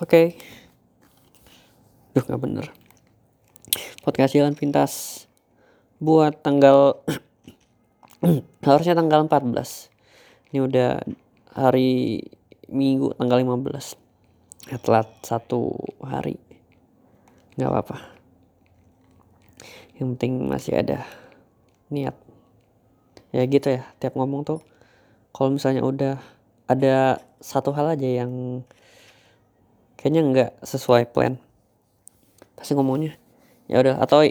Oke. Duh nggak bener. Podcast Jalan Pintas buat tanggal harusnya tanggal 14. Ini udah hari Minggu tanggal 15. Ya, telat satu hari. nggak apa-apa. Yang penting masih ada niat. Ya gitu ya, tiap ngomong tuh kalau misalnya udah ada satu hal aja yang kayaknya nggak sesuai plan. Pasti ngomongnya ya udah atau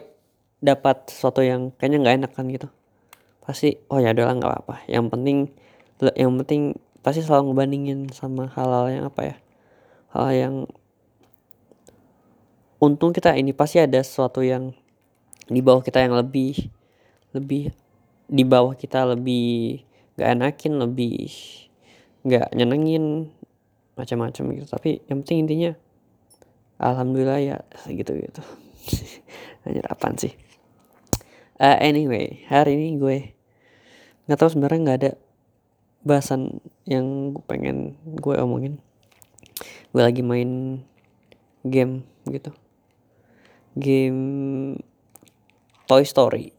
dapat sesuatu yang kayaknya nggak enak kan gitu. Pasti oh ya udahlah nggak apa-apa. Yang penting yang penting pasti selalu ngebandingin sama hal-hal yang apa ya hal yang untung kita ini pasti ada sesuatu yang di bawah kita yang lebih lebih di bawah kita lebih gak enakin lebih nggak nyenengin macam-macam gitu. Tapi yang penting intinya alhamdulillah ya gitu gitu anjir apaan sih? Uh, anyway hari ini gue nggak tahu sebenarnya nggak ada bahasan yang gue pengen gue omongin. Gue lagi main game gitu. Game Toy Story.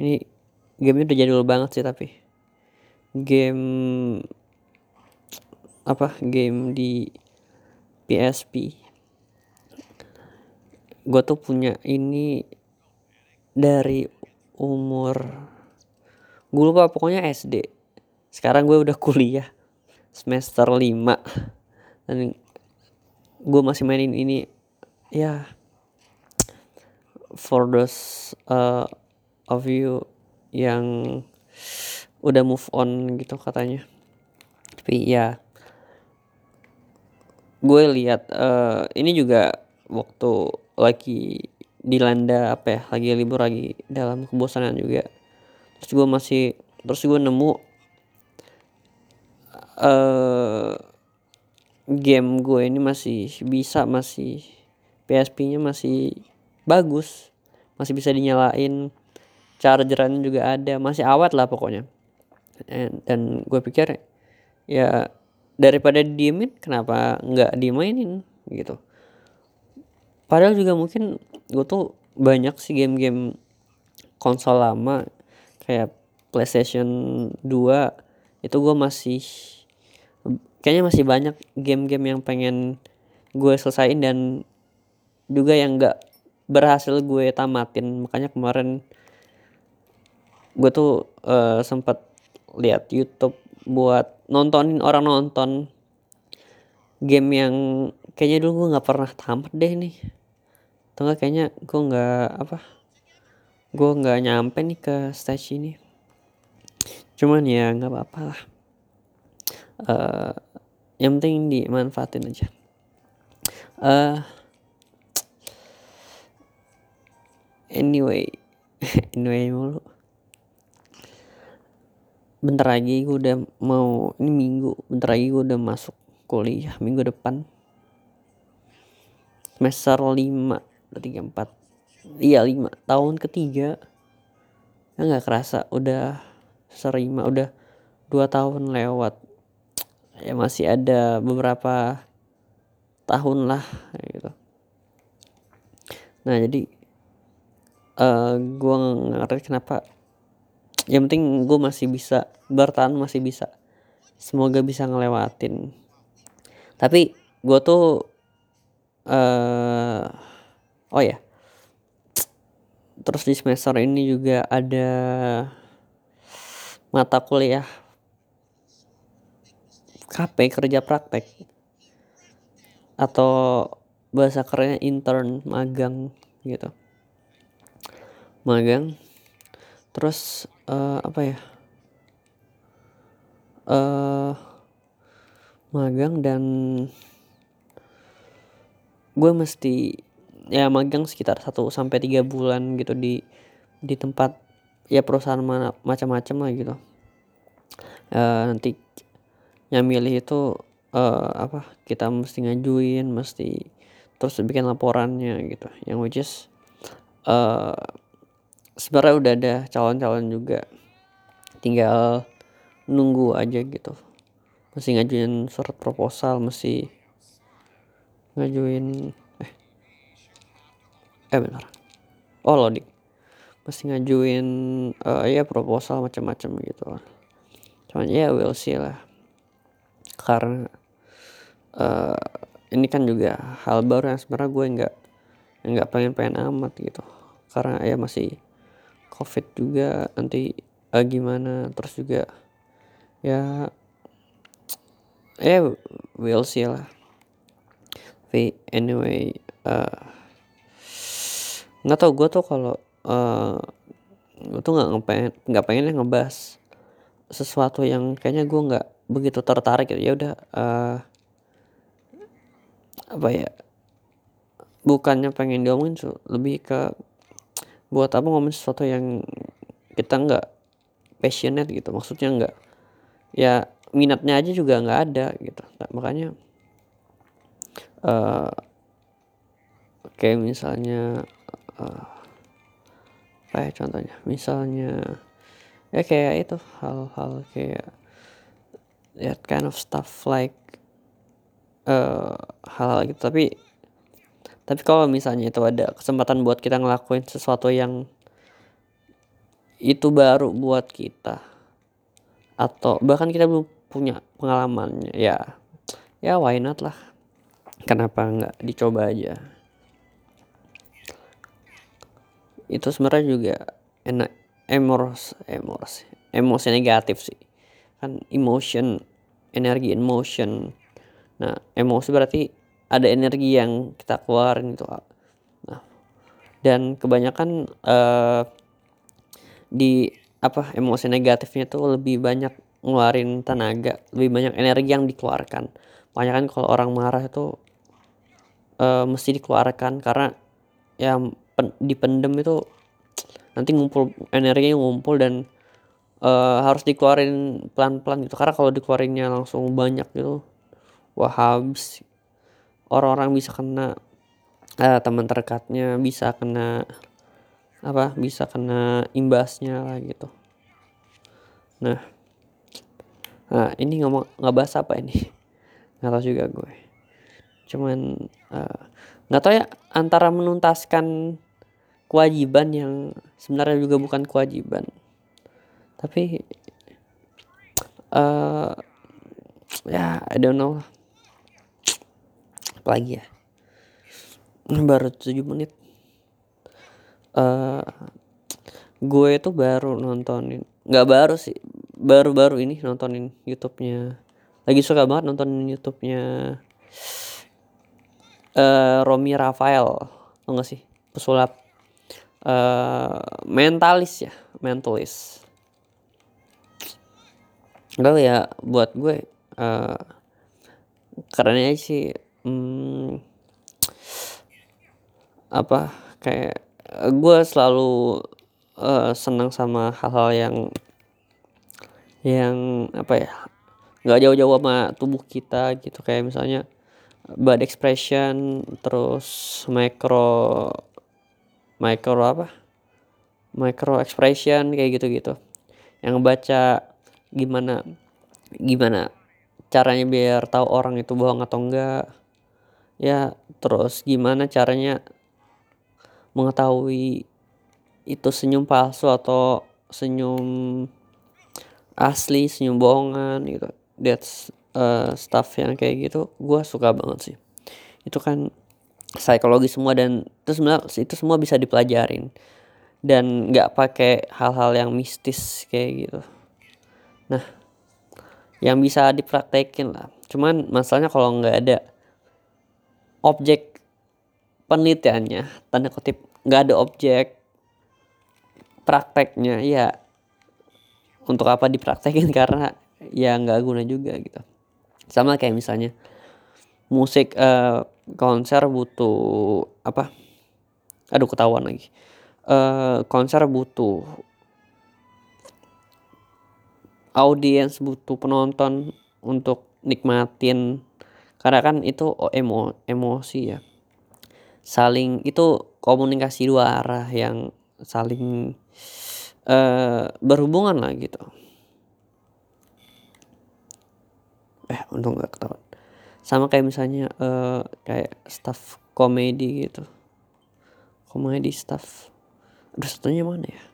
Ini gamenya udah jadul banget sih tapi. Game apa game di PSP gue tuh punya ini dari umur gue lupa pokoknya SD sekarang gue udah kuliah semester 5 dan gue masih mainin ini ya for those uh, of you yang udah move on gitu katanya. Tapi ya gue lihat uh, ini juga waktu lagi dilanda apa ya lagi libur lagi dalam kebosanan juga. Terus gue masih terus gue nemu uh, game gue ini masih bisa masih PSP-nya masih bagus masih bisa dinyalain chargerannya juga ada masih awet lah pokoknya. Dan, dan gue pikir ya daripada diemin kenapa nggak dimainin gitu. Padahal juga mungkin gue tuh banyak sih game-game konsol lama kayak PlayStation 2 itu gue masih kayaknya masih banyak game-game yang pengen gue selesain dan juga yang nggak berhasil gue tamatin. Makanya kemarin gue tuh uh, sempat lihat YouTube buat nontonin orang nonton game yang kayaknya dulu gue nggak pernah tamat deh nih. Atau enggak kayaknya gue nggak apa gue nggak nyampe nih ke stage ini. Cuman ya nggak apa-apa lah. Uh, yang penting dimanfaatin aja. Uh, anyway anyway mulu bentar lagi gue udah mau ini minggu bentar lagi gue udah masuk kuliah minggu depan. Semester lima tiga empat. Iya lima. Tahun ketiga. Ya nggak kerasa udah serima udah dua tahun lewat. Ya masih ada beberapa tahun lah gitu. Nah jadi uh, eh, gue ngerti kenapa yang penting gue masih bisa bertahan masih bisa. Semoga bisa ngelewatin. Tapi gue tuh uh, oh ya. Terus di semester ini juga ada mata kuliah. KP kerja praktek. Atau bahasa kerennya intern magang gitu. Magang terus uh, apa ya? Uh, magang dan gue mesti ya magang sekitar 1 sampai tiga bulan gitu di di tempat ya perusahaan mana macam-macam lah gitu. Uh, nanti yang milih itu uh, apa kita mesti ngajuin mesti terus bikin laporannya gitu. Yang which is uh, sebenarnya udah ada calon-calon juga. Tinggal nunggu aja gitu. Masih ngajuin surat proposal masih ngajuin eh. Eh benar. Oh loading. Mesti ngajuin uh, ya proposal macam-macam gitu cuman ya we'll see lah. Karena uh, ini kan juga hal baru yang sebenarnya gue nggak nggak pengen pengen amat gitu. Karena ya masih covid juga nanti uh, gimana terus juga ya ya we'll see lah. Tapi anyway uh, nggak tau gue tuh kalau uh, gue tuh nggak ngepengen nggak pengen ngebahas sesuatu yang kayaknya gue nggak begitu tertarik gitu. Ya udah uh, apa ya bukannya pengen diomongin lebih ke buat apa ngomongin sesuatu yang kita nggak passionate gitu. Maksudnya nggak ya minatnya aja juga nggak ada gitu. Nah, makanya uh, kayak misalnya uh, apa ya contohnya? Misalnya ya kayak itu hal-hal kayak that kind of stuff like uh, hal-hal gitu. Tapi tapi kalau misalnya itu ada kesempatan buat kita ngelakuin sesuatu yang itu baru buat kita atau bahkan kita belum punya pengalamannya ya ya why not lah. Kenapa nggak dicoba aja? Itu sebenarnya juga enak emosi emosi emosi negatif sih. Kan emotion energi emotion nah emosi berarti ada energi yang kita keluarin itu nah dan kebanyakan uh, di apa emosi negatifnya tuh lebih banyak ngeluarin tenaga lebih banyak energi yang dikeluarkan. Makanya kan kalau orang marah itu uh, mesti dikeluarkan karena ya pen, dipendem itu nanti ngumpul energinya ngumpul dan uh, harus dikeluarin pelan-pelan gitu. Karena kalau dikeluarinnya langsung banyak gitu wah habis orang-orang bisa kena uh, teman terdekatnya bisa kena apa bisa kena imbasnya lah gitu. Nah nah ini ngomong nggak bahas apa ini? Nggak tahu juga gue. Cuman uh, nggak tahu ya antara menuntaskan kewajiban yang sebenarnya juga bukan kewajiban. Tapi uh, ya I don't know apalagi ya. Baru 7 menit. Uh, gue itu baru nontonin nggak baru sih baru-baru ini nontonin YouTube-nya. Lagi suka banget nontonin YouTube-nya uh, Romi Rafael tau gak sih? Pesulap uh, mentalis ya mentalis. Enggak ya buat gue uh, karena sih hmm, apa kayak gue selalu uh, senang sama hal-hal yang yang apa ya nggak jauh-jauh sama tubuh kita gitu. Kayak misalnya body expression terus micro micro apa? Micro expression kayak gitu-gitu. Yang baca gimana gimana caranya biar tahu orang itu bohong atau enggak ya terus gimana caranya mengetahui itu senyum palsu atau senyum asli senyum bohongan gitu. That's uh, stuff yang kayak gitu gue suka banget sih. Itu kan psikologi semua dan itu sebenarnya itu semua bisa dipelajarin. Dan nggak pakai hal-hal yang mistis kayak gitu. Nah yang bisa dipraktekin lah. Cuman masalahnya kalau nggak ada objek penelitiannya tanda kutip nggak ada objek prakteknya ya untuk apa dipraktekin? Karena ya nggak guna juga gitu. Sama kayak misalnya musik uh, konser butuh apa? Aduh ketahuan lagi. Uh, konser butuh audiens butuh penonton untuk nikmatin karena kan itu emo emosi ya. Saling itu komunikasi dua arah yang saling uh, berhubungan lah gitu. Eh untung gak ketahuan. Sama kayak misalnya uh, kayak staff komedi gitu. Komedi staff. Aduh satunya mana ya?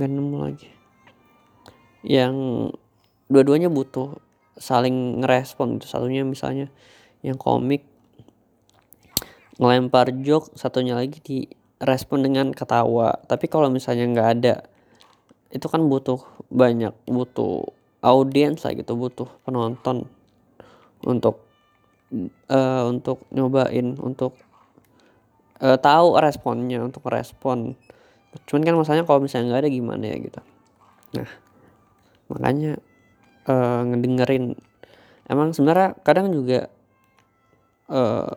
Gak nemu lagi. Yang dua-duanya butuh saling ngerespon gitu. Satunya misalnya yang komik ngelempar joke satunya lagi di respon dengan ketawa. Tapi kalau misalnya nggak ada itu kan butuh banyak butuh audiens lah gitu butuh penonton untuk uh, untuk nyobain untuk uh, tahu responnya untuk respon. Cuman kan masalahnya kalau misalnya nggak ada gimana ya gitu. Nah makanya uh, ngedengerin. Emang sebenarnya kadang juga uh,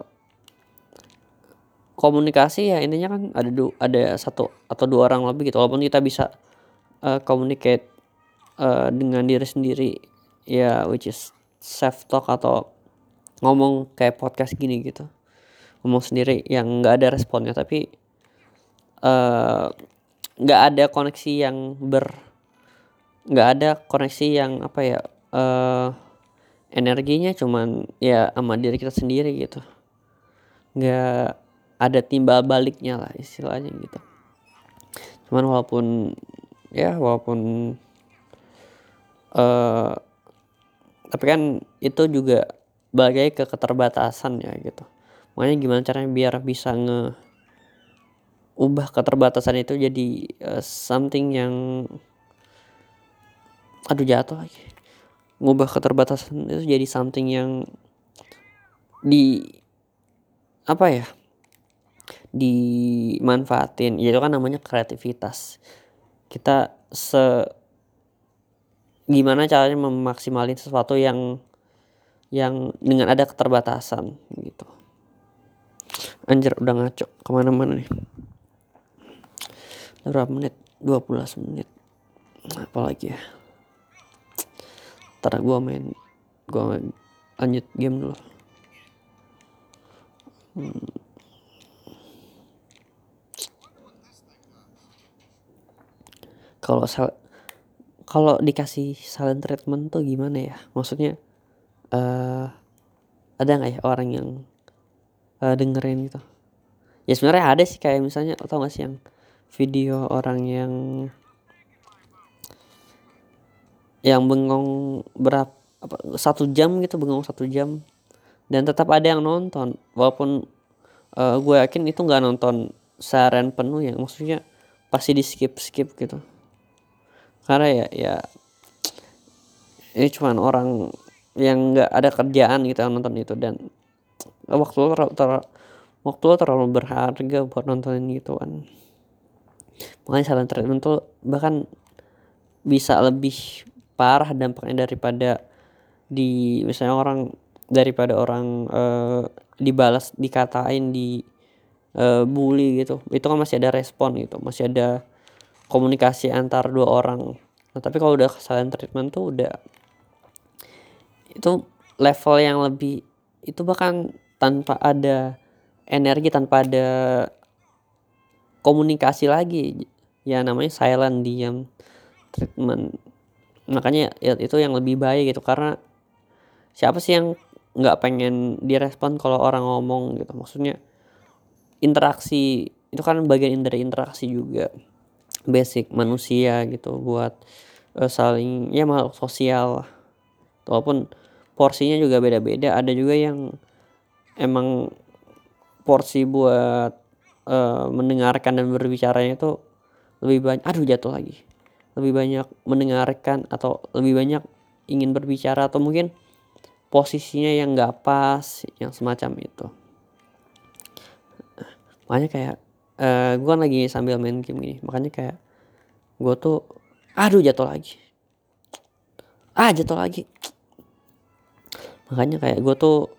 komunikasi ya intinya kan ada du ada satu atau dua orang lebih gitu. Walaupun kita bisa uh, communicate uh, dengan diri sendiri ya which is self talk atau ngomong kayak podcast gini gitu. Ngomong sendiri yang nggak ada responnya tapi nggak uh, ada koneksi yang ber nggak ada koneksi yang apa ya uh, energinya cuman ya sama diri kita sendiri gitu. Nggak ada timbal baliknya lah istilahnya gitu. Cuman walaupun ya walaupun uh, tapi kan itu juga bagai ke keterbatasan ya gitu. Makanya gimana caranya biar bisa nge ubah keterbatasan itu jadi uh, something yang aduh jatuh lagi. Ngubah keterbatasan itu jadi something yang di apa ya dimanfaatin. Ya itu kan namanya kreativitas. Kita se gimana caranya memaksimalin sesuatu yang yang dengan ada keterbatasan gitu. Anjir udah ngaco. Ke mana-mana nih. Berapa menit? 12 menit. Apalagi ya ntar gue main gue lanjut game dulu. Hmm. kalau kalau dikasih silent treatment tuh gimana ya? Maksudnya uh, ada nggak ya orang yang uh, dengerin gitu? Ya sebenarnya ada sih kayak misalnya tau gak sih yang video orang yang yang bengong berapa apa satu jam gitu bengong satu jam. Dan tetap ada yang nonton walaupun uh, gue yakin itu nggak nonton seharian penuh ya maksudnya pasti di skip skip gitu. Karena ya ya ini cuman orang yang nggak ada kerjaan gitu nonton itu dan waktu lo ter, ter, waktu lo terlalu berharga buat nontonin gitu kan makanya saran treatment tuh bahkan bisa lebih parah dampaknya daripada di misalnya orang daripada orang uh, dibalas dikatain di uh, bully gitu. Itu kan masih ada respon gitu masih ada komunikasi antar dua orang. Nah tapi kalau udah silent treatment tuh udah itu level yang lebih itu bahkan tanpa ada energi tanpa ada komunikasi lagi. Ya namanya silent diam treatment makanya ya, itu yang lebih baik gitu karena siapa sih yang nggak pengen direspon kalau orang ngomong gitu? Maksudnya interaksi itu kan bagian dari interaksi juga. Basic manusia gitu buat uh, saling ya makhluk sosial walaupun porsinya juga beda-beda ada juga yang emang porsi buat uh, mendengarkan dan berbicaranya itu lebih banyak aduh jatuh lagi lebih banyak mendengarkan atau lebih banyak ingin berbicara atau mungkin posisinya yang nggak pas yang semacam itu. Makanya kayak uh, eh, gue kan lagi sambil main game gini makanya kayak gue tuh aduh jatuh lagi. Ah jatuh lagi. Makanya kayak gue tuh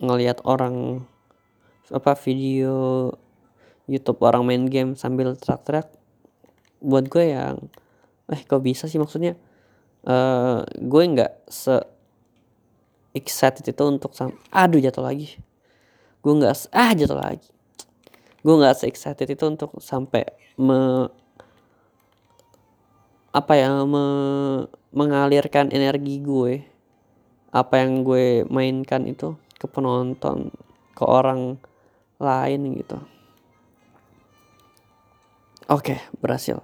ngelihat orang apa video YouTube orang main game sambil teriak-teriak buat gue yang eh kok bisa sih maksudnya? Uh, gue nggak se excited itu untuk sam aduh jatuh lagi. Gue nggak ah jatuh lagi. Gue nggak se excited itu untuk sampai me apa ya me mengalirkan energi gue apa yang gue mainkan itu ke penonton ke orang lain gitu. Oke berhasil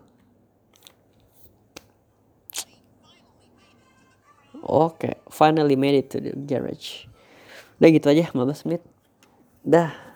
oke finally made it to the garage. Udah gitu aja 15 menit. Dah